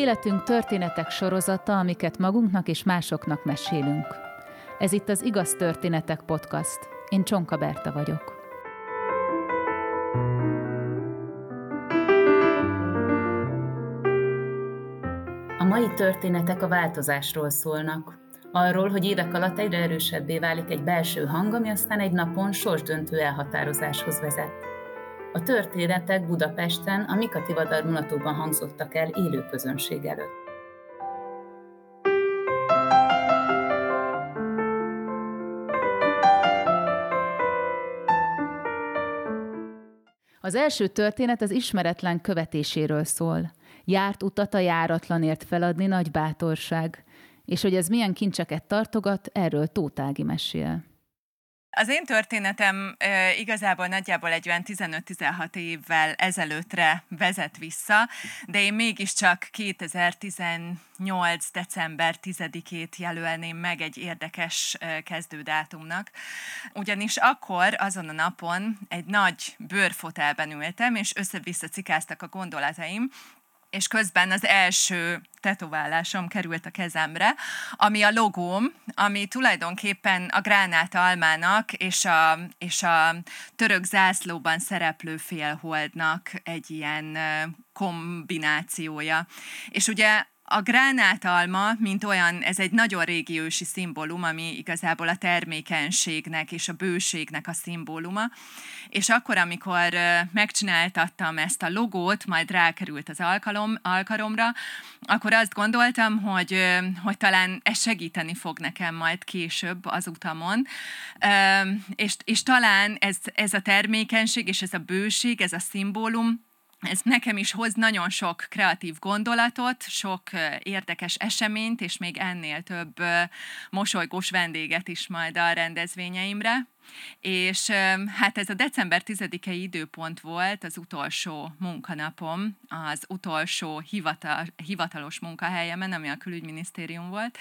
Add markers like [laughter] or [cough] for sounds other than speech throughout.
Életünk történetek sorozata, amiket magunknak és másoknak mesélünk. Ez itt az Igaz Történetek Podcast. Én Csonka Berta vagyok. A mai történetek a változásról szólnak. Arról, hogy évek alatt egyre erősebbé válik egy belső hang, ami aztán egy napon sorsdöntő elhatározáshoz vezet. A történetek Budapesten a Mikati Vadar Munatóban hangzottak el élő közönség előtt. Az első történet az ismeretlen követéséről szól. Járt utat a járatlanért feladni nagy bátorság, és hogy ez milyen kincseket tartogat, erről Tótági mesél. Az én történetem e, igazából nagyjából egy olyan 15-16 évvel ezelőttre vezet vissza, de én mégiscsak 2018. december 10-ét jelölném meg egy érdekes e, kezdődátumnak. Ugyanis akkor, azon a napon egy nagy bőrfotelben ültem, és össze-vissza cikáztak a gondolataim, és közben az első tetoválásom került a kezemre, ami a logóm, ami tulajdonképpen a gránát almának és a, és a török zászlóban szereplő félholdnak egy ilyen kombinációja. És ugye a gránátalma, mint olyan, ez egy nagyon régi ősi szimbólum, ami igazából a termékenységnek és a bőségnek a szimbóluma. És akkor, amikor megcsináltattam ezt a logót, majd rákerült az alkalom, alkalomra, akkor azt gondoltam, hogy, hogy talán ez segíteni fog nekem majd később az utamon. És, és talán ez, ez a termékenység és ez a bőség, ez a szimbólum, ez nekem is hoz nagyon sok kreatív gondolatot, sok érdekes eseményt, és még ennél több mosolygós vendéget is majd a rendezvényeimre. És hát ez a december 10-i időpont volt az utolsó munkanapom, az utolsó hivatal, hivatalos munkahelyemen, ami a külügyminisztérium volt,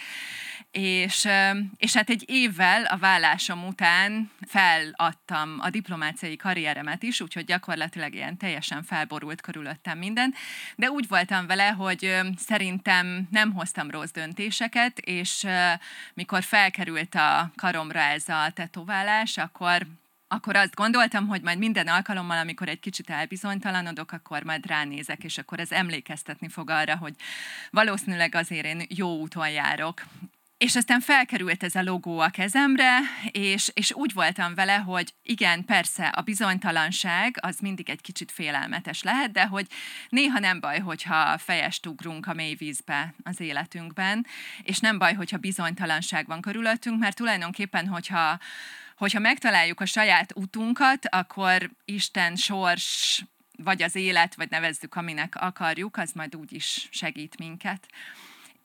és, és hát egy évvel a vállásom után feladtam a diplomáciai karrieremet is, úgyhogy gyakorlatilag ilyen teljesen felborult körülöttem minden, de úgy voltam vele, hogy szerintem nem hoztam rossz döntéseket, és mikor felkerült a karomra ez a tetoválás, akkor akkor azt gondoltam, hogy majd minden alkalommal, amikor egy kicsit elbizonytalanodok, akkor majd ránézek, és akkor ez emlékeztetni fog arra, hogy valószínűleg azért én jó úton járok. És aztán felkerült ez a logó a kezemre, és, és úgy voltam vele, hogy igen, persze a bizonytalanság az mindig egy kicsit félelmetes lehet, de hogy néha nem baj, hogyha fejest ugrunk a mély vízbe az életünkben, és nem baj, hogyha bizonytalanság van körülöttünk, mert tulajdonképpen, hogyha hogyha megtaláljuk a saját utunkat, akkor Isten sors, vagy az élet, vagy nevezzük, aminek akarjuk, az majd úgy is segít minket.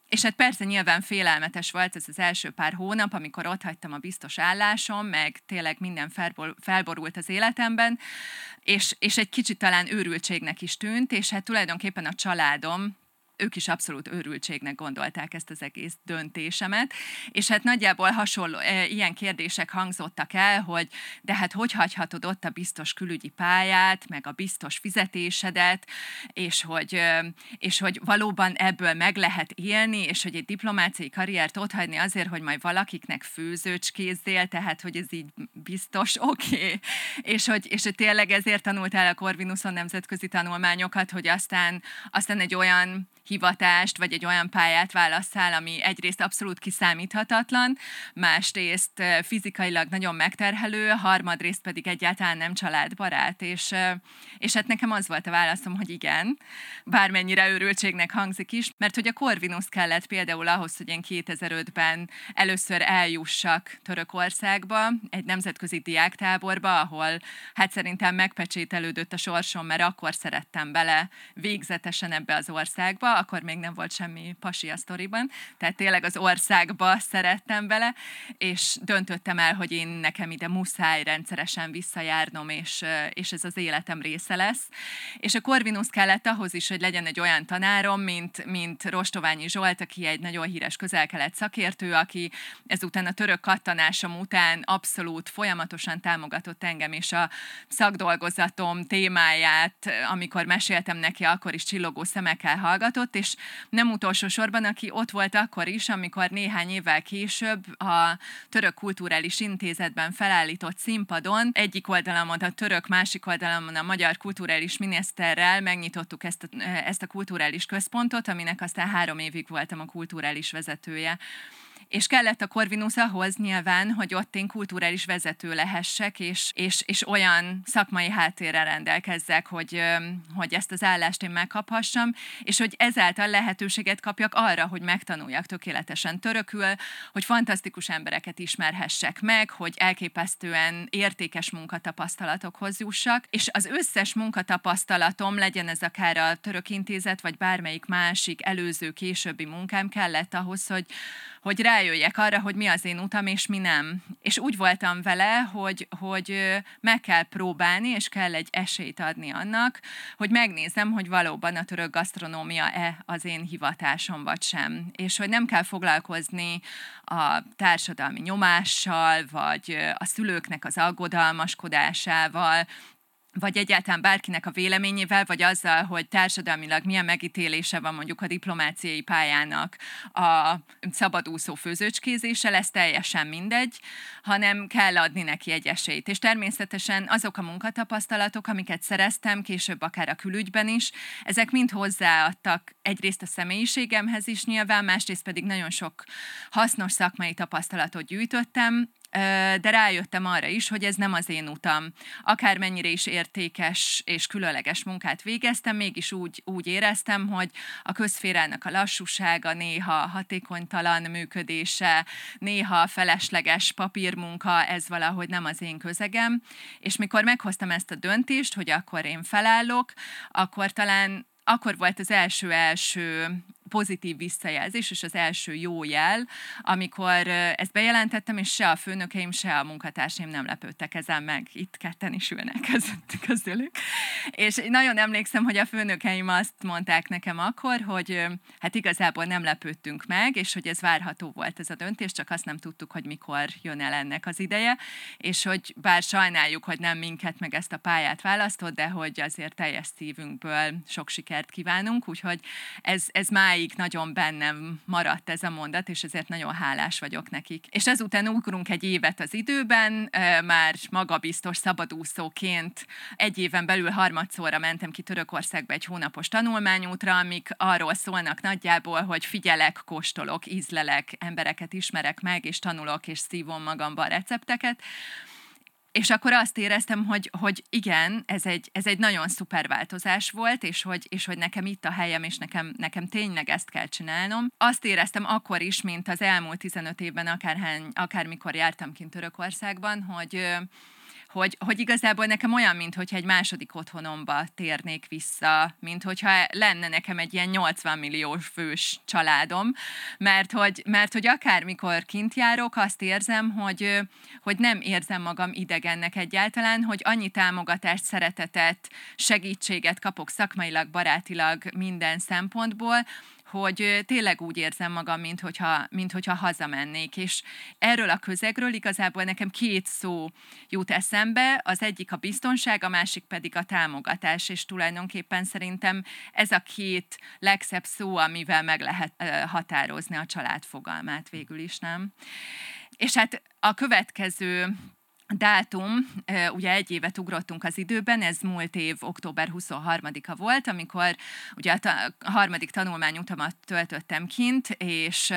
És hát persze nyilván félelmetes volt ez az első pár hónap, amikor ott hagytam a biztos állásom, meg tényleg minden felborult az életemben, és, és egy kicsit talán őrültségnek is tűnt, és hát tulajdonképpen a családom, ők is abszolút őrültségnek gondolták ezt az egész döntésemet, és hát nagyjából hasonló e, ilyen kérdések hangzottak el, hogy de hát hogy hagyhatod ott a biztos külügyi pályát, meg a biztos fizetésedet, és hogy, és hogy valóban ebből meg lehet élni, és hogy egy diplomáciai karriert ott hagyni azért, hogy majd valakiknek főzőcskézzél, tehát hogy ez így biztos [laughs] oké, okay. és, hogy, és hogy tényleg ezért tanultál a Corvinuson nemzetközi tanulmányokat, hogy aztán, aztán egy olyan hivatást, vagy egy olyan pályát válasszál, ami egyrészt abszolút kiszámíthatatlan, másrészt fizikailag nagyon megterhelő, harmadrészt pedig egyáltalán nem családbarát, és, és hát nekem az volt a válaszom, hogy igen, bármennyire őrültségnek hangzik is, mert hogy a Corvinus kellett például ahhoz, hogy én 2005-ben először eljussak Törökországba, egy nemzetközi diáktáborba, ahol hát szerintem megpecsételődött a sorsom, mert akkor szerettem bele végzetesen ebbe az országba, akkor még nem volt semmi pasi a sztoriban, tehát tényleg az országba szerettem bele, és döntöttem el, hogy én nekem ide muszáj rendszeresen visszajárnom, és, és ez az életem része lesz. És a Corvinus kellett ahhoz is, hogy legyen egy olyan tanárom, mint, mint Rostoványi Zsolt, aki egy nagyon híres közel-kelet szakértő, aki ezután a török kattanásom után abszolút folyamatosan támogatott engem, és a szakdolgozatom témáját, amikor meséltem neki, akkor is csillogó szemekkel hallgatott, és nem utolsó sorban, aki ott volt akkor is, amikor néhány évvel később a Török Kulturális Intézetben felállított színpadon egyik oldalamon a török, másik oldalamon a magyar kulturális miniszterrel megnyitottuk ezt a, ezt a kulturális központot, aminek aztán három évig voltam a kulturális vezetője. És kellett a Corvinus ahhoz nyilván, hogy ott én kulturális vezető lehessek, és, és, és olyan szakmai háttérrel rendelkezzek, hogy, hogy ezt az állást én megkaphassam, és hogy ezáltal lehetőséget kapjak arra, hogy megtanuljak tökéletesen törökül, hogy fantasztikus embereket ismerhessek meg, hogy elképesztően értékes munkatapasztalatokhoz jussak, és az összes munkatapasztalatom, legyen ez akár a török intézet, vagy bármelyik másik előző, későbbi munkám kellett ahhoz, hogy, hogy rájöjjek arra, hogy mi az én utam, és mi nem. És úgy voltam vele, hogy, hogy meg kell próbálni, és kell egy esélyt adni annak, hogy megnézem, hogy valóban a török gasztronómia-e az én hivatásom, vagy sem. És hogy nem kell foglalkozni a társadalmi nyomással, vagy a szülőknek az aggodalmaskodásával, vagy egyáltalán bárkinek a véleményével, vagy azzal, hogy társadalmilag milyen megítélése van mondjuk a diplomáciai pályának a szabadúszó főzőcskézése, lesz teljesen mindegy, hanem kell adni neki egy esélyt. És természetesen azok a munkatapasztalatok, amiket szereztem, később akár a külügyben is, ezek mind hozzáadtak egyrészt a személyiségemhez is nyilván, másrészt pedig nagyon sok hasznos szakmai tapasztalatot gyűjtöttem, de rájöttem arra is, hogy ez nem az én utam. Akármennyire is értékes és különleges munkát végeztem, mégis úgy, úgy éreztem, hogy a közférának a lassúsága, néha hatékonytalan működése, néha felesleges papírmunka, ez valahogy nem az én közegem. És mikor meghoztam ezt a döntést, hogy akkor én felállok, akkor talán akkor volt az első-első pozitív visszajelzés, és az első jó jel, amikor ezt bejelentettem, és se a főnökeim, se a munkatársaim nem lepődtek ezen meg. Itt ketten is ülnek közülük. És nagyon emlékszem, hogy a főnökeim azt mondták nekem akkor, hogy hát igazából nem lepődtünk meg, és hogy ez várható volt ez a döntés, csak azt nem tudtuk, hogy mikor jön el ennek az ideje, és hogy bár sajnáljuk, hogy nem minket meg ezt a pályát választott, de hogy azért teljes szívünkből sok sikert kívánunk, úgyhogy ez, ez máig ideig nagyon bennem maradt ez a mondat, és ezért nagyon hálás vagyok nekik. És ezután ugrunk egy évet az időben, már magabiztos szabadúszóként egy éven belül harmadszorra mentem ki Törökországba egy hónapos tanulmányútra, amik arról szólnak nagyjából, hogy figyelek, kóstolok, ízlelek, embereket ismerek meg, és tanulok, és szívom magamba a recepteket és akkor azt éreztem, hogy, hogy igen, ez egy, ez egy nagyon szuper változás volt, és hogy, és hogy nekem itt a helyem, és nekem, nekem tényleg ezt kell csinálnom. Azt éreztem akkor is, mint az elmúlt 15 évben, akárhány, akármikor jártam kint Törökországban, hogy hogy, hogy igazából nekem olyan, mintha egy második otthonomba térnék vissza, mint hogyha lenne nekem egy ilyen 80 milliós fős családom, mert hogy, mert hogy akármikor kint járok, azt érzem, hogy, hogy nem érzem magam idegennek egyáltalán, hogy annyi támogatást, szeretetet, segítséget kapok szakmailag, barátilag minden szempontból, hogy tényleg úgy érzem magam, mint hogyha, mint hogyha hazamennék, és erről a közegről igazából nekem két szó jut eszembe, az egyik a biztonság, a másik pedig a támogatás, és tulajdonképpen szerintem ez a két legszebb szó, amivel meg lehet határozni a család fogalmát végül is, nem? És hát a következő dátum, ugye egy évet ugrottunk az időben, ez múlt év október 23-a volt, amikor ugye a harmadik tanulmányutamat töltöttem kint, és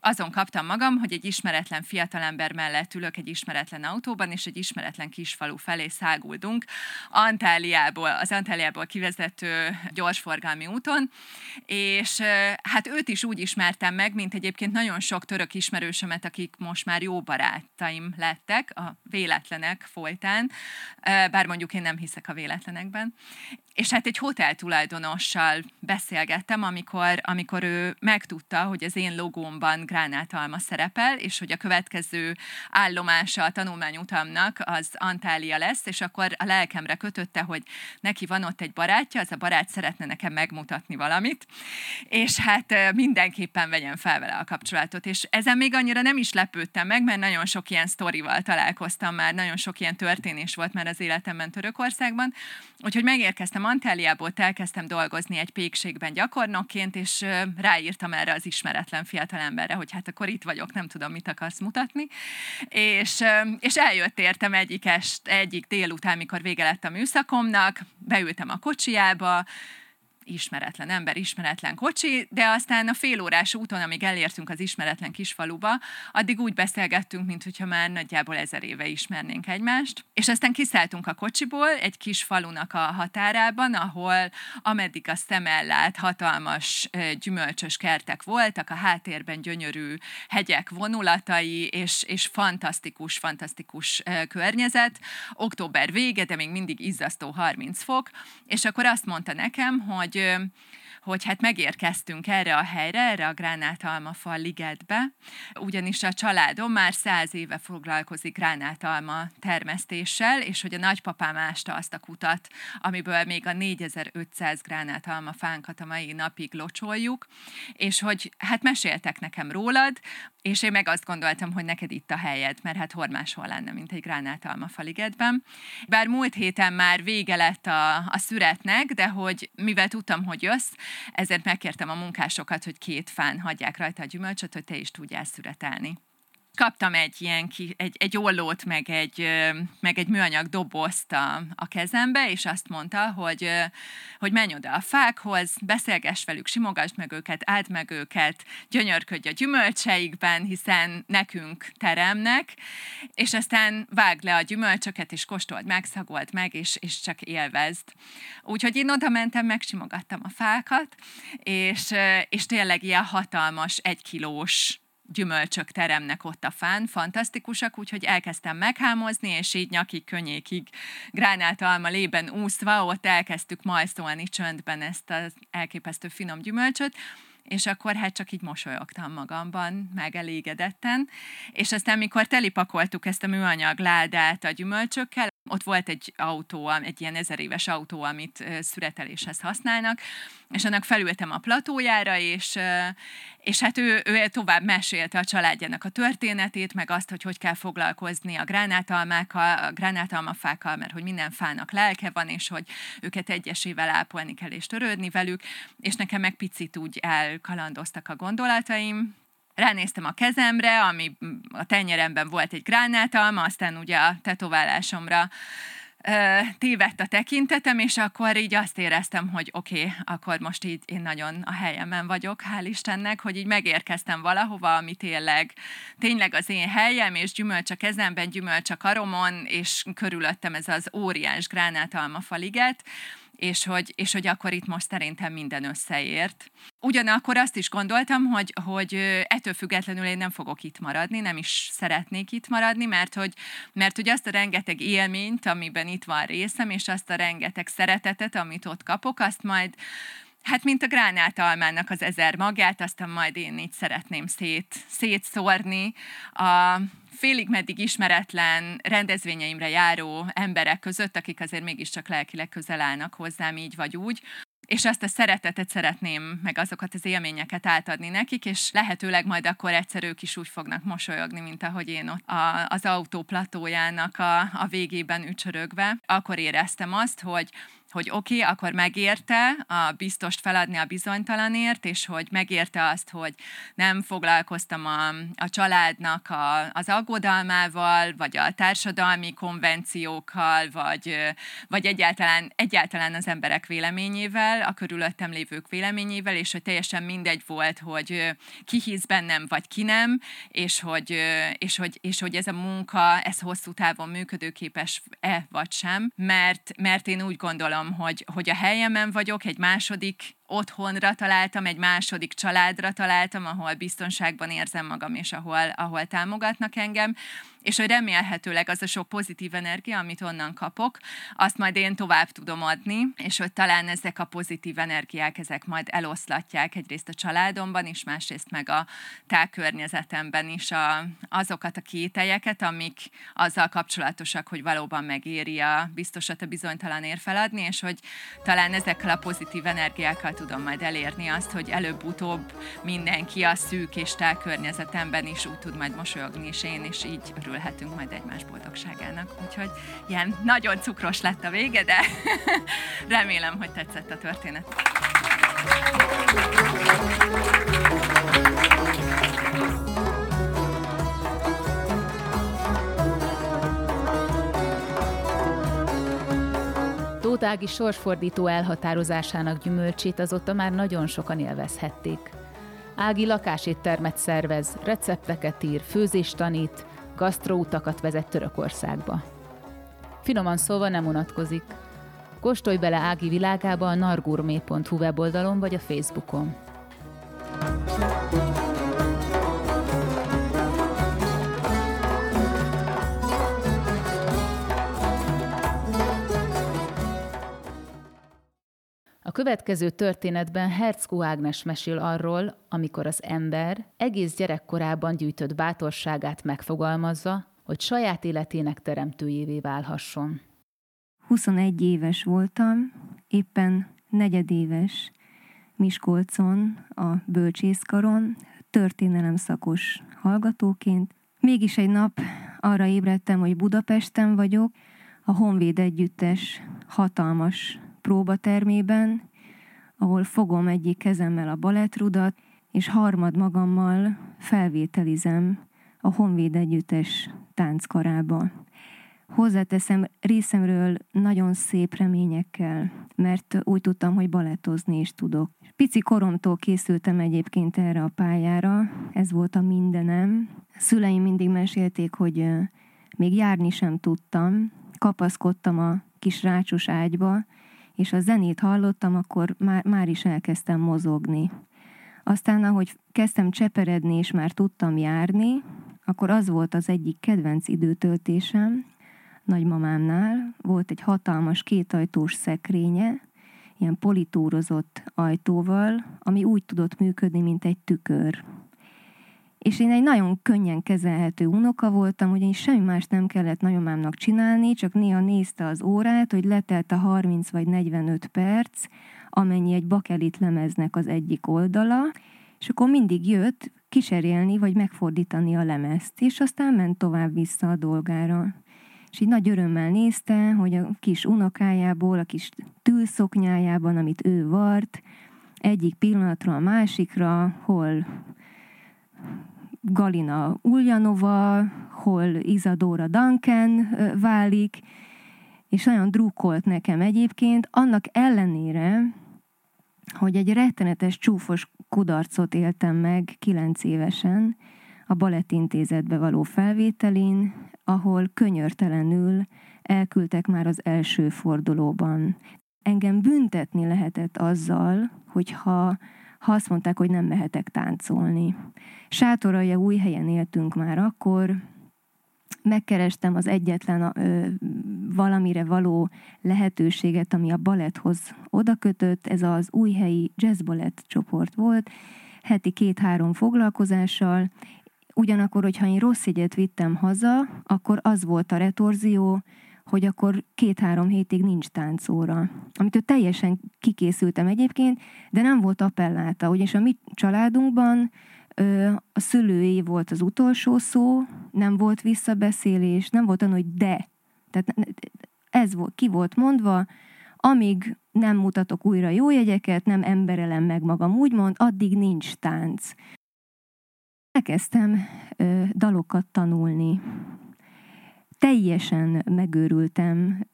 azon kaptam magam, hogy egy ismeretlen fiatalember mellett ülök egy ismeretlen autóban, és egy ismeretlen kisfalu felé száguldunk Antáliából, az Antáliából kivezető gyorsforgalmi úton, és hát őt is úgy ismertem meg, mint egyébként nagyon sok török ismerősömet, akik most már jó barátaim lettek a véletlenek folytán, bár mondjuk én nem hiszek a véletlenekben. És hát egy hotel tulajdonossal beszélgettem, amikor, amikor ő megtudta, hogy az én logómban gránátalma szerepel, és hogy a következő állomása a tanulmányutamnak az Antália lesz, és akkor a lelkemre kötötte, hogy neki van ott egy barátja, az a barát szeretne nekem megmutatni valamit, és hát mindenképpen vegyem fel vele a kapcsolatot. És ezen még annyira nem is lepődtem meg, mert nagyon sok ilyen sztorival találkoztam már, nagyon sok ilyen történés volt már az életemben Törökországban, úgyhogy megérkeztem Antáliából, elkezdtem dolgozni egy pékségben gyakornokként, és ráírtam erre az ismeretlen fiatalemberre, hogy hát akkor itt vagyok, nem tudom, mit akarsz mutatni. És, és eljött értem egyik, est, egyik délután, mikor vége lett a műszakomnak, beültem a kocsiába, ismeretlen ember, ismeretlen kocsi, de aztán a félórás úton, amíg elértünk az ismeretlen kisfaluba, addig úgy beszélgettünk, mint hogyha már nagyjából ezer éve ismernénk egymást. És aztán kiszálltunk a kocsiból egy kis falunak a határában, ahol ameddig a szem ellát hatalmas gyümölcsös kertek voltak, a háttérben gyönyörű hegyek vonulatai, és, és fantasztikus, fantasztikus környezet. Október vége, de még mindig izzasztó 30 fok, és akkor azt mondta nekem, hogy hogy hogy hát megérkeztünk erre a helyre, erre a Gránátalma ligetbe, ugyanis a családom már száz éve foglalkozik gránátalma termesztéssel, és hogy a nagypapám ásta azt a kutat, amiből még a 4500 gránátalma fánkat a mai napig locsoljuk, és hogy hát meséltek nekem rólad, és én meg azt gondoltam, hogy neked itt a helyed, mert hát hol máshol lenne, mint egy gránátalma faligetben. Bár múlt héten már vége lett a, a szüretnek, de hogy mivel tudtam, hogy jössz, ezért megkértem a munkásokat, hogy két fán hagyják rajta a gyümölcsöt, hogy te is tudjál szüretelni kaptam egy ilyen ki, egy, egy ollót, meg egy, meg egy műanyag dobozt a, a kezembe, és azt mondta, hogy, hogy menj oda a fákhoz, beszélgess velük, simogasd meg őket, áld meg őket, gyönyörködj a gyümölcseikben, hiszen nekünk teremnek, és aztán vágd le a gyümölcsöket, és kóstold meg, szagold meg, és, és csak élvezd. Úgyhogy én oda mentem, megsimogattam a fákat, és, és tényleg ilyen hatalmas, egykilós gyümölcsök teremnek ott a fán, fantasztikusak, úgyhogy elkezdtem meghámozni, és így nyakig, könnyékig gránátalma lében úszva, ott elkezdtük majszolni csöndben ezt az elképesztő finom gyümölcsöt, és akkor hát csak így mosolyogtam magamban, megelégedetten, és aztán mikor telipakoltuk ezt a műanyag ládát a gyümölcsökkel, ott volt egy autó, egy ilyen ezer éves autó, amit szüreteléshez használnak, és annak felültem a platójára, és, és hát ő, ő tovább mesélte a családjának a történetét, meg azt, hogy hogy kell foglalkozni a gránátalmákkal, a gránátalmafákkal, mert hogy minden fának lelke van, és hogy őket egyesével ápolni kell és törődni velük, és nekem meg picit úgy elkalandoztak a gondolataim, ránéztem a kezemre, ami a tenyeremben volt egy gránátalma, aztán ugye a tetoválásomra tévedt a tekintetem, és akkor így azt éreztem, hogy oké, okay, akkor most így én nagyon a helyemen vagyok, hál' Istennek, hogy így megérkeztem valahova, ami tényleg, tényleg az én helyem, és gyümölcs a kezemben, gyümölcs a karomon, és körülöttem ez az óriás gránátalma faliget, és hogy, és hogy akkor itt most szerintem minden összeért. Ugyanakkor azt is gondoltam, hogy, hogy ettől függetlenül én nem fogok itt maradni, nem is szeretnék itt maradni, mert hogy, mert hogy azt a rengeteg élményt, amiben itt van részem, és azt a rengeteg szeretetet, amit ott kapok, azt majd Hát, mint a gránátalmának az ezer magát, aztán majd én így szeretném szét, szétszórni a félig meddig ismeretlen rendezvényeimre járó emberek között, akik azért mégiscsak lelkileg közel állnak hozzám így vagy úgy, és azt a szeretetet szeretném, meg azokat az élményeket átadni nekik, és lehetőleg majd akkor egyszer ők is úgy fognak mosolyogni, mint ahogy én ott a, az autó platójának a, a végében ücsörögve. Akkor éreztem azt, hogy hogy oké, okay, akkor megérte a biztost feladni a bizonytalanért, és hogy megérte azt, hogy nem foglalkoztam a, a családnak a, az aggodalmával, vagy a társadalmi konvenciókkal, vagy, vagy egyáltalán, egyáltalán az emberek véleményével, a körülöttem lévők véleményével, és hogy teljesen mindegy volt, hogy ki hisz bennem, vagy ki nem, és hogy, és hogy, és hogy ez a munka, ez hosszú távon működőképes-e vagy sem, mert, mert én úgy gondolom, gondolom, hogy, hogy a helyemen vagyok, egy második otthonra találtam, egy második családra találtam, ahol biztonságban érzem magam, és ahol, ahol támogatnak engem. És hogy remélhetőleg az a sok pozitív energia, amit onnan kapok, azt majd én tovább tudom adni, és hogy talán ezek a pozitív energiák, ezek majd eloszlatják egyrészt a családomban is, másrészt meg a tágkörnyezetemben is a, azokat a kételyeket, amik azzal kapcsolatosak, hogy valóban megéri a biztosat a bizonytalan ér feladni, és hogy talán ezekkel a pozitív energiákkal tudom majd elérni azt, hogy előbb-utóbb mindenki a szűk és tágkörnyezetemben is úgy tud majd mosolyogni, és én is így örülhetünk majd egymás boldogságának. Úgyhogy ilyen nagyon cukros lett a vége, de [laughs] remélem, hogy tetszett a történet. Tóth Ági sorsfordító elhatározásának gyümölcsét azóta már nagyon sokan élvezhették. Ági lakáséttermet szervez, recepteket ír, főzést tanít, gasztroutakat vezet Törökországba. Finoman szólva nem unatkozik. Kóstolj bele Ági világába a nargurmé.hu weboldalon vagy a Facebookon. Következő történetben Herzko Ágnes mesél arról, amikor az ember egész gyerekkorában gyűjtött bátorságát megfogalmazza, hogy saját életének teremtőjévé válhasson. 21 éves voltam, éppen negyedéves Miskolcon, a bölcsészkaron, történelem szakos hallgatóként. Mégis egy nap arra ébredtem, hogy Budapesten vagyok, a Honvéd Együttes hatalmas próbatermében, ahol fogom egyik kezemmel a balettrudat, és harmad magammal felvételizem a Honvéd Együttes tánckarába. Hozzáteszem részemről nagyon szép reményekkel, mert úgy tudtam, hogy balettozni is tudok. Pici koromtól készültem egyébként erre a pályára, ez volt a mindenem. Szüleim mindig mesélték, hogy még járni sem tudtam, kapaszkodtam a kis rácsos ágyba, és a zenét hallottam, akkor már, már is elkezdtem mozogni. Aztán, ahogy kezdtem cseperedni, és már tudtam járni, akkor az volt az egyik kedvenc időtöltésem, nagymamámnál volt egy hatalmas kétajtós szekrénye, ilyen politúrozott ajtóval, ami úgy tudott működni, mint egy tükör. És én egy nagyon könnyen kezelhető unoka voltam, ugyanis semmi más nem kellett nagyomámnak csinálni, csak néha nézte az órát, hogy letelt a 30 vagy 45 perc, amennyi egy bakelit lemeznek az egyik oldala, és akkor mindig jött kiserélni vagy megfordítani a lemezt, és aztán ment tovább vissza a dolgára. És így nagy örömmel nézte, hogy a kis unokájából, a kis tűlszoknyájában, amit ő vart, egyik pillanatra a másikra, hol Galina Uljanova, hol Isadora Duncan válik, és nagyon drukkolt nekem egyébként, annak ellenére, hogy egy rettenetes csúfos kudarcot éltem meg kilenc évesen a Balettintézetbe való felvételin, ahol könyörtelenül elküldtek már az első fordulóban. Engem büntetni lehetett azzal, hogyha ha azt mondták, hogy nem mehetek táncolni. Sátoralja új helyen éltünk már akkor, megkerestem az egyetlen ö, valamire való lehetőséget, ami a baletthoz odakötött, ez az új helyi jazzbalett csoport volt, heti két-három foglalkozással, ugyanakkor, hogyha én rossz jegyet vittem haza, akkor az volt a retorzió, hogy akkor két-három hétig nincs táncóra. Amitől teljesen kikészültem egyébként, de nem volt appelláta, ugyanis a mi családunkban a szülői volt az utolsó szó, nem volt visszabeszélés, nem volt olyan, hogy de. Tehát ez volt, ki volt mondva, amíg nem mutatok újra jó jegyeket, nem emberelem meg magam úgymond, addig nincs tánc. Elkezdtem ö, dalokat tanulni teljesen megőrültem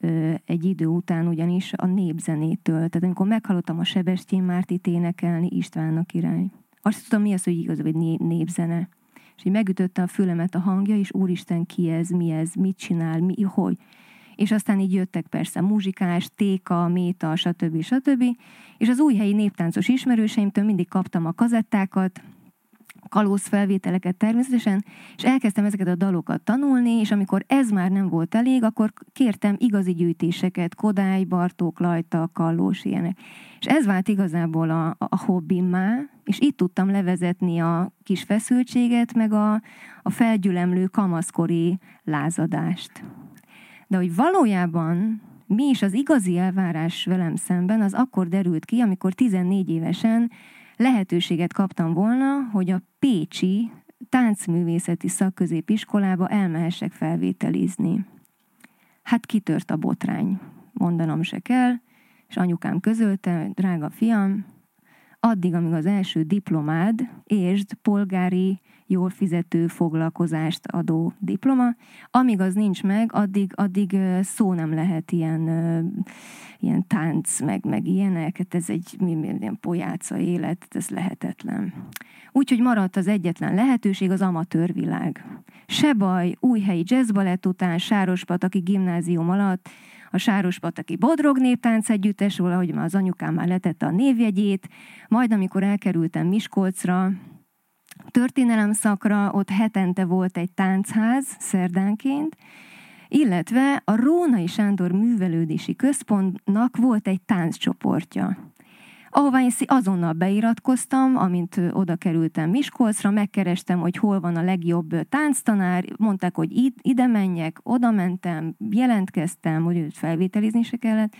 egy idő után ugyanis a népzenétől. Tehát amikor meghallottam a Sebestyén Mártit énekelni Istvánnak irány. Azt tudtam, mi az, hogy igaz, né- népzene. És így megütötte a fülemet a hangja, és úristen, ki ez, mi ez, mit csinál, mi, hogy. és aztán így jöttek persze muzsikás, téka, méta, stb. stb. És az újhelyi néptáncos ismerőseimtől mindig kaptam a kazettákat, kalóz felvételeket természetesen, és elkezdtem ezeket a dalokat tanulni, és amikor ez már nem volt elég, akkor kértem igazi gyűjtéseket, Kodály, Bartók, Lajta, Kallós, ilyenek. És ez vált igazából a, a hobbimmá, és itt tudtam levezetni a kis feszültséget, meg a, a felgyülemlő kamaszkori lázadást. De hogy valójában mi is az igazi elvárás velem szemben, az akkor derült ki, amikor 14 évesen lehetőséget kaptam volna, hogy a Pécsi táncművészeti szakközépiskolába elmehessek felvételizni. Hát kitört a botrány, mondanom se kell, és anyukám közölte, drága fiam, addig, amíg az első diplomád, és polgári, jól fizető foglalkozást adó diploma, amíg az nincs meg, addig, addig szó nem lehet ilyen, ilyen tánc, meg, meg ilyenek, hát ez egy ilyen pojáca élet, ez lehetetlen. Úgyhogy maradt az egyetlen lehetőség az amatőr világ. Se baj, újhelyi jazzbalett után, Sárospataki gimnázium alatt a Sárospataki Bodrog néptánc együttes, ahogy már az anyukám már letette a névjegyét, majd amikor elkerültem Miskolcra, történelem szakra, ott hetente volt egy táncház szerdánként, illetve a Rónai Sándor Művelődési Központnak volt egy tánccsoportja ahová én azonnal beiratkoztam, amint oda kerültem Miskolcra, megkerestem, hogy hol van a legjobb tánctanár, mondták, hogy ide menjek, oda mentem, jelentkeztem, hogy őt felvételizni se kellett,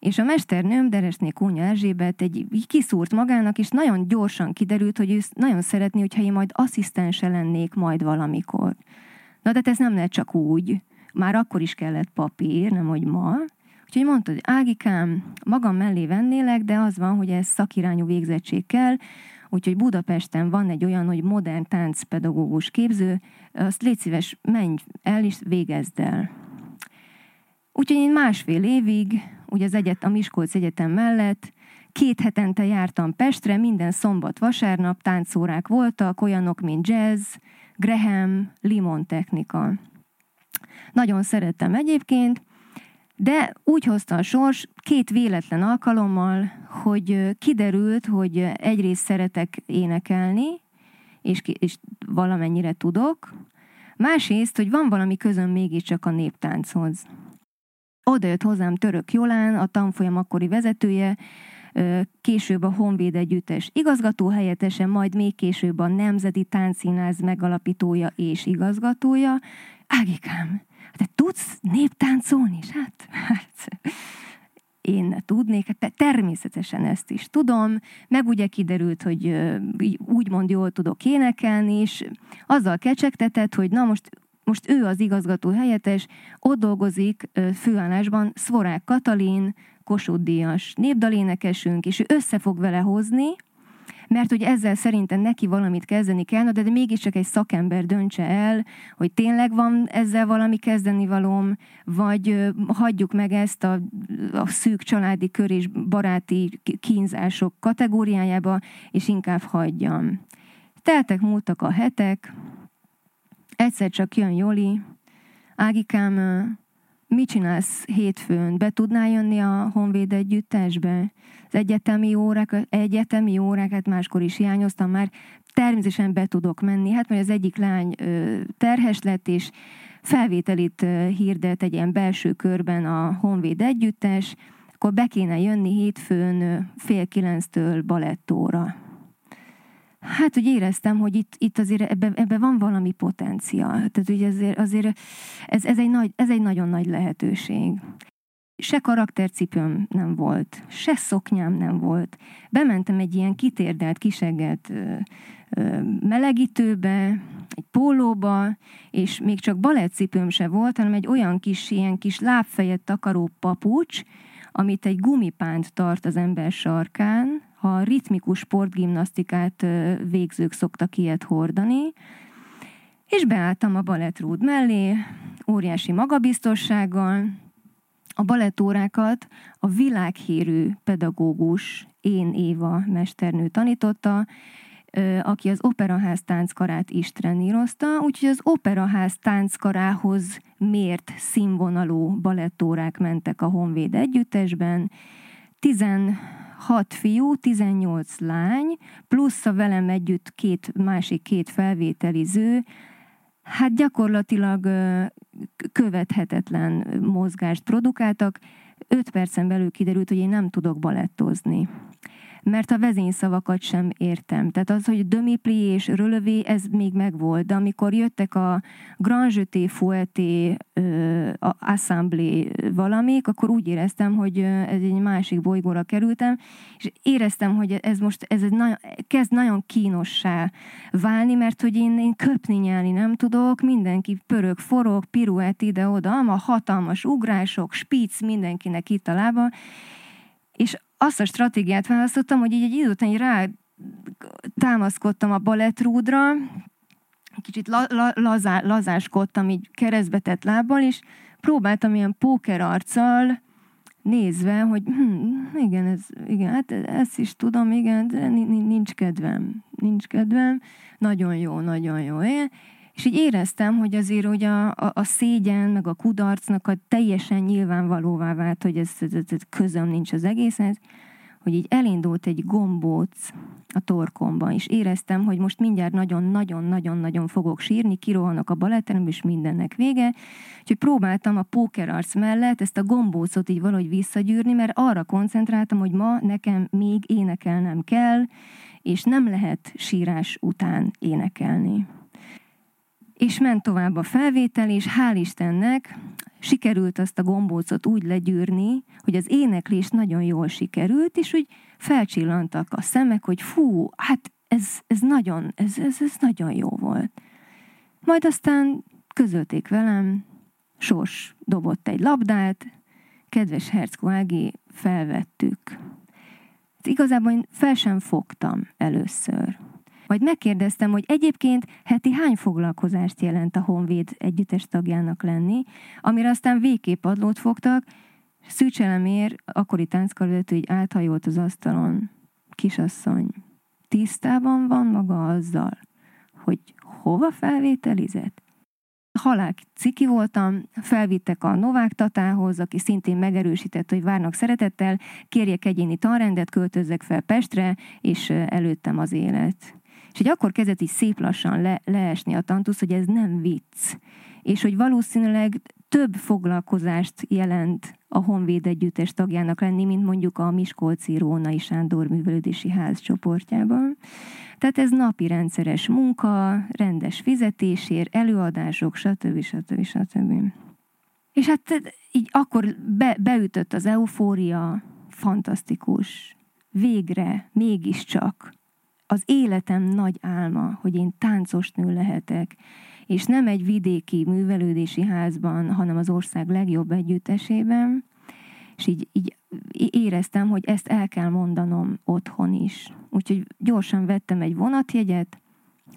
és a mesternőm, Deresné Kónya Erzsébet egy, kiszúrt magának, és nagyon gyorsan kiderült, hogy ő nagyon szeretné, hogyha én majd asszisztense lennék majd valamikor. Na, de ez nem lehet csak úgy. Már akkor is kellett papír, nem hogy ma. Úgyhogy mondta, hogy Ágikám, magam mellé vennélek, de az van, hogy ez szakirányú végzettség kell, úgyhogy Budapesten van egy olyan, hogy modern táncpedagógus képző, azt légy szíves, menj el és végezd el. Úgyhogy én másfél évig, ugye az egyet, a Miskolc Egyetem mellett, két hetente jártam Pestre, minden szombat, vasárnap táncórák voltak, olyanok, mint jazz, Graham, limon technika. Nagyon szerettem egyébként, de úgy hozta a sors két véletlen alkalommal, hogy kiderült, hogy egyrészt szeretek énekelni, és, és valamennyire tudok, másrészt, hogy van valami közöm mégiscsak a néptánchoz. Oda jött hozzám Török Jolán, a tanfolyam akkori vezetője, később a Honvéd Együttes igazgató helyettese, majd még később a Nemzeti Táncszínház megalapítója és igazgatója. Ágikám, te tudsz néptáncolni? Hát, hát én tudnék, hát természetesen ezt is tudom, meg ugye kiderült, hogy úgymond jól tudok énekelni, és azzal kecsegtetett, hogy na most most ő az igazgató helyettes, ott dolgozik főállásban Szvorák Katalin, Kossuth Díjas népdalénekesünk, és ő össze fog vele hozni, mert hogy ezzel szerintem neki valamit kezdeni kell, de, de mégiscsak egy szakember döntse el, hogy tényleg van ezzel valami kezdeni valóm, vagy hagyjuk meg ezt a, a szűk családi kör és baráti kínzások kategóriájába, és inkább hagyjam. Teltek, múltak a hetek, egyszer csak jön Joli, Ágikám, mit csinálsz hétfőn? Be tudnál jönni a Honvéd együttesbe? Az egyetemi órák, egyetemi órákat máskor is hiányoztam már, természetesen be tudok menni. Hát mert az egyik lány terhes lett, és felvételit hirdet egy ilyen belső körben a Honvéd együttes, akkor be kéne jönni hétfőn fél kilenctől balettóra. Hát, hogy éreztem, hogy itt, itt azért ebben ebbe van valami potenciál. Tehát, hogy azért, azért ez, ez, egy nagy, ez egy nagyon nagy lehetőség. Se karaktercipőm nem volt, se szoknyám nem volt. Bementem egy ilyen kitérdelt, kisegget melegítőbe, egy pólóba, és még csak balettcipőm se volt, hanem egy olyan kis, ilyen kis lábfejet takaró papucs, amit egy gumipánt tart az ember sarkán, ha ritmikus sportgimnasztikát végzők szoktak ilyet hordani, és beálltam a balettrúd mellé, óriási magabiztossággal, a balettórákat a világhírű pedagógus, én Éva mesternő tanította, aki az Operaház tánckarát is trenírozta, úgyhogy az Operaház tánckarához mért színvonalú balettórák mentek a Honvéd együttesben. 16 fiú, 18 lány, plusz a velem együtt két másik két felvételiző, hát gyakorlatilag követhetetlen mozgást produkáltak. Öt percen belül kiderült, hogy én nem tudok balettozni mert a vezényszavakat sem értem. Tehát az, hogy dömipli és rölövé, ez még megvolt, de amikor jöttek a Fouetté, a Assemblé valamik, akkor úgy éreztem, hogy ez egy másik bolygóra kerültem, és éreztem, hogy ez most ez egy nagyon, kezd nagyon kínossá válni, mert hogy én, én köpni nyelni nem tudok, mindenki pörög, forog, piruett ide-oda, a hatalmas ugrások, spíc mindenkinek itt a lába, és azt a stratégiát választottam, hogy így egy idő után rá támaszkodtam a balettrúdra, kicsit la, la, lazá, lazáskodtam így keresztbetett lábbal, és próbáltam ilyen póker arccal nézve, hogy hm, igen, ez, igen, hát ezt is tudom, igen, de nincs kedvem, nincs kedvem, nagyon jó, nagyon jó. Én, és így éreztem, hogy azért hogy a, a, a szégyen, meg a kudarcnak a teljesen nyilvánvalóvá vált, hogy ez, ez, ez közöm nincs az egészhez, hogy így elindult egy gombóc a torkomban, és éreztem, hogy most mindjárt nagyon-nagyon-nagyon-nagyon fogok sírni, kirohanok a baletterembe, és mindennek vége. Úgyhogy próbáltam a pókerarc mellett ezt a gombócot így valahogy visszagyűrni, mert arra koncentráltam, hogy ma nekem még énekelnem kell, és nem lehet sírás után énekelni és ment tovább a felvétel, és hál' Istennek sikerült azt a gombócot úgy legyűrni, hogy az éneklés nagyon jól sikerült, és úgy felcsillantak a szemek, hogy fú, hát ez, ez, nagyon, ez, ez, ez nagyon jó volt. Majd aztán közölték velem, Sors dobott egy labdát, kedves Herckó Ági, felvettük. Igazából én fel sem fogtam először. Majd megkérdeztem, hogy egyébként heti hány foglalkozást jelent a Honvéd együttes tagjának lenni, amire aztán végképp adlót fogtak, Szűcselemér, akkori tánckarvezető, így áthajolt az asztalon. Kisasszony, tisztában van maga azzal, hogy hova felvételizett? halál ciki voltam, felvittek a Novák Tatához, aki szintén megerősített, hogy várnak szeretettel, kérjek egyéni tanrendet, költözzek fel Pestre, és előttem az élet. És hogy akkor kezdett így szép lassan le, leesni a tantusz, hogy ez nem vicc. És hogy valószínűleg több foglalkozást jelent a Honvéd Együttes tagjának lenni, mint mondjuk a Miskolci Rónai Sándor Művelődési Ház csoportjában. Tehát ez napi rendszeres munka, rendes fizetésért, előadások, stb. stb. stb. És hát így akkor be, beütött az eufória, fantasztikus, végre, mégiscsak az életem nagy álma, hogy én táncos nő lehetek, és nem egy vidéki művelődési házban, hanem az ország legjobb együttesében, és így, így éreztem, hogy ezt el kell mondanom otthon is. Úgyhogy gyorsan vettem egy vonatjegyet,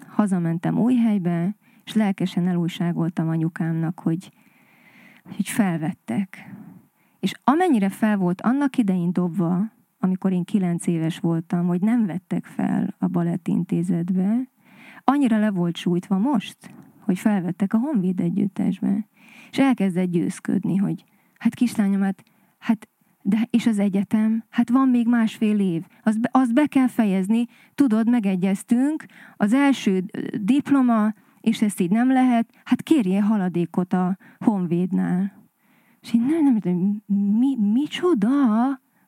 hazamentem új helybe, és lelkesen elújságoltam anyukámnak, hogy, hogy felvettek. És amennyire fel volt annak idején dobva, amikor én kilenc éves voltam, hogy nem vettek fel a balettintézetbe, annyira le volt sújtva most, hogy felvettek a Honvéd együttesbe. És elkezdett győzködni, hogy hát kislányom, hát, hát de és az egyetem, hát van még másfél év, azt be, azt be kell fejezni, tudod, megegyeztünk, az első diploma, és ezt így nem lehet, hát kérje haladékot a Honvédnál. És én nem, nem tudom, mi, micsoda?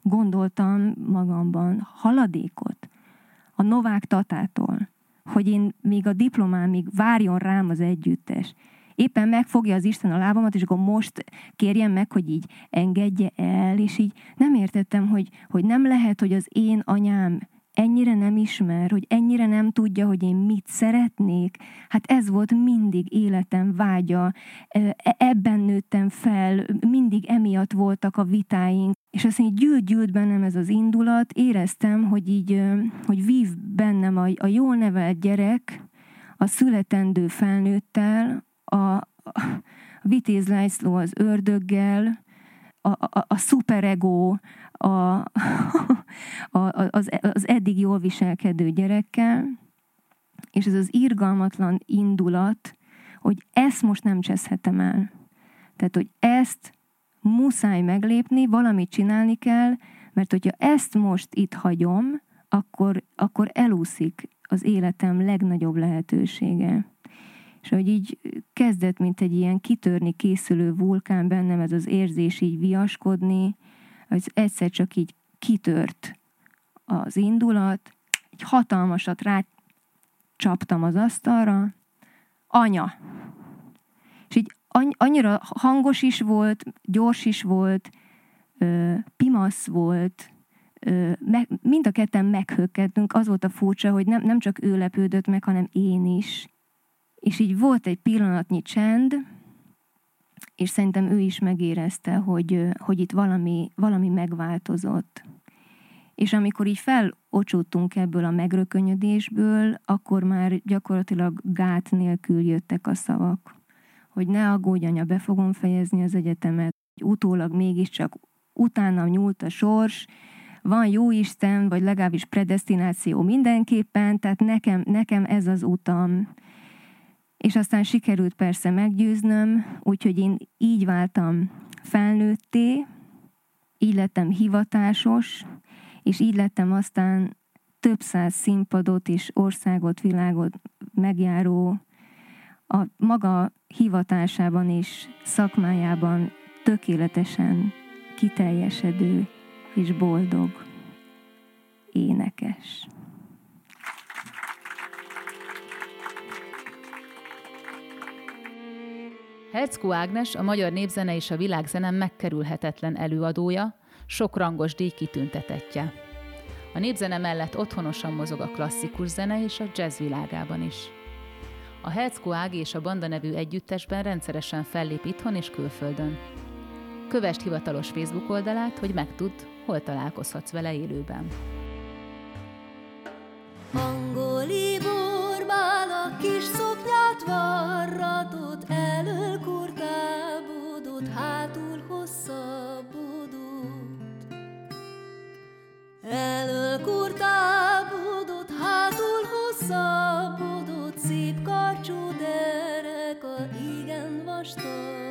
Gondoltam magamban haladékot a Novák Tatától, hogy én még a diplomámig várjon rám az együttes. Éppen megfogja az Isten a lábamat, és akkor most kérjem meg, hogy így engedje el, és így nem értettem, hogy, hogy nem lehet, hogy az én anyám ennyire nem ismer, hogy ennyire nem tudja, hogy én mit szeretnék. Hát ez volt mindig életem vágya, e, ebben nőttem fel, mindig emiatt voltak a vitáink, és azt így gyűlt-gyűlt bennem ez az indulat, éreztem, hogy így, hogy vív bennem a, a jól nevelt gyerek, a születendő felnőttel, a, a Vitéz László az ördöggel, a, a, a szuperego, a, a, az, az eddig jól viselkedő gyerekkel, és ez az irgalmatlan indulat, hogy ezt most nem cseszhetem el. Tehát, hogy ezt muszáj meglépni, valamit csinálni kell, mert hogyha ezt most itt hagyom, akkor, akkor elúszik az életem legnagyobb lehetősége. És hogy így kezdett, mint egy ilyen kitörni készülő vulkán bennem ez az érzés így viaskodni, az egyszer csak így kitört az indulat, egy hatalmasat rá csaptam az asztalra, anya. És így annyira hangos is volt, gyors is volt, pimasz volt, mind a ketten meghökkentünk, az volt a furcsa, hogy nem, nem csak ő lepődött meg, hanem én is. És így volt egy pillanatnyi csend, és szerintem ő is megérezte, hogy, hogy itt valami, valami megváltozott. És amikor így felocsúttunk ebből a megrökönyödésből, akkor már gyakorlatilag gát nélkül jöttek a szavak. Hogy ne aggódj, anya, be fogom fejezni az egyetemet. Utólag mégiscsak utána nyúlt a sors, van jó Isten, vagy legalábbis predestináció mindenképpen, tehát nekem, nekem ez az utam. És aztán sikerült persze meggyőznöm, úgyhogy én így váltam felnőtté, így lettem hivatásos, és így lettem aztán több száz színpadot és országot, világot megjáró, a maga hivatásában és szakmájában tökéletesen kiteljesedő és boldog énekes. Herckó Ágnes, a magyar népzene és a világzene megkerülhetetlen előadója, sok rangos díj kitüntetetje. A népzene mellett otthonosan mozog a klasszikus zene és a jazz világában is. A Herckó Ág és a Banda nevű együttesben rendszeresen fellép itthon és külföldön. Kövest hivatalos Facebook oldalát, hogy megtudd, hol találkozhatsz vele élőben. Angoli borbál a kis szoknyát kurtábodott, hátul hosszabbodott, szép karcsú dereka, igen vastag.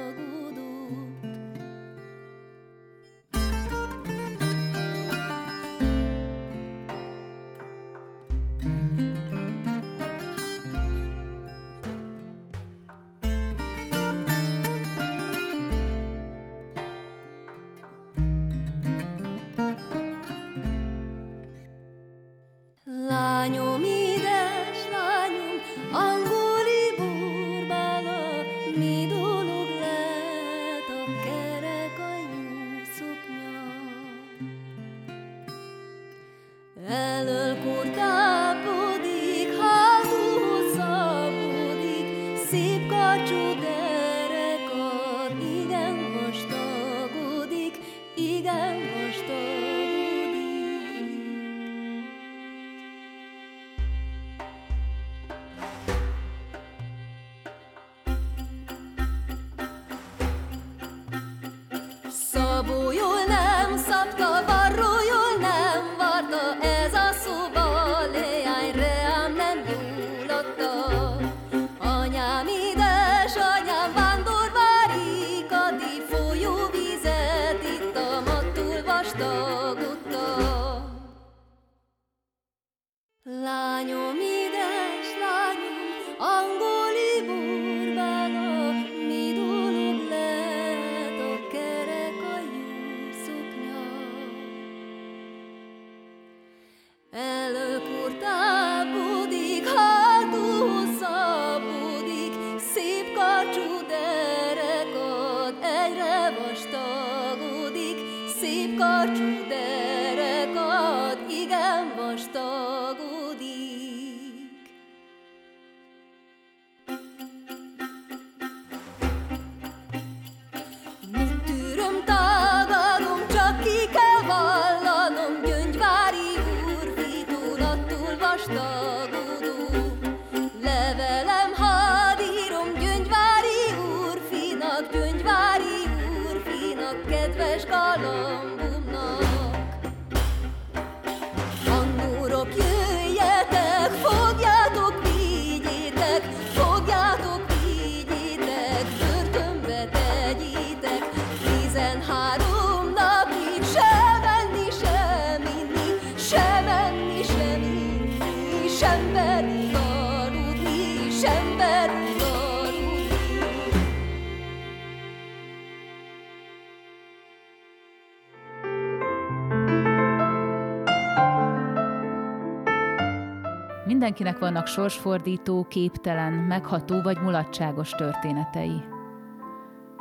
Mindenkinek vannak sorsfordító, képtelen, megható vagy mulatságos történetei.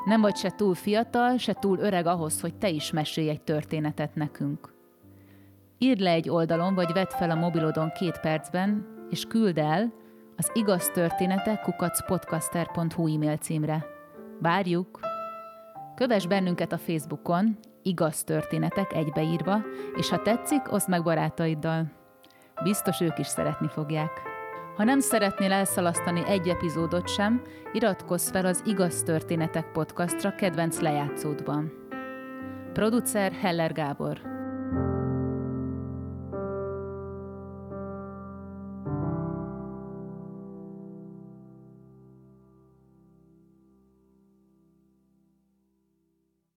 Nem vagy se túl fiatal, se túl öreg ahhoz, hogy te is mesélj egy történetet nekünk. Írd le egy oldalon, vagy vedd fel a mobilodon két percben, és küld el az igaz történetek kukacpodcaster.hu e-mail címre. Várjuk! Kövess bennünket a Facebookon, igaz történetek egybeírva, és ha tetszik, oszd meg barátaiddal. Biztos ők is szeretni fogják. Ha nem szeretnél elszalasztani egy epizódot sem, iratkozz fel az Igaz Történetek podcastra kedvenc lejátszódban. Producer Heller Gábor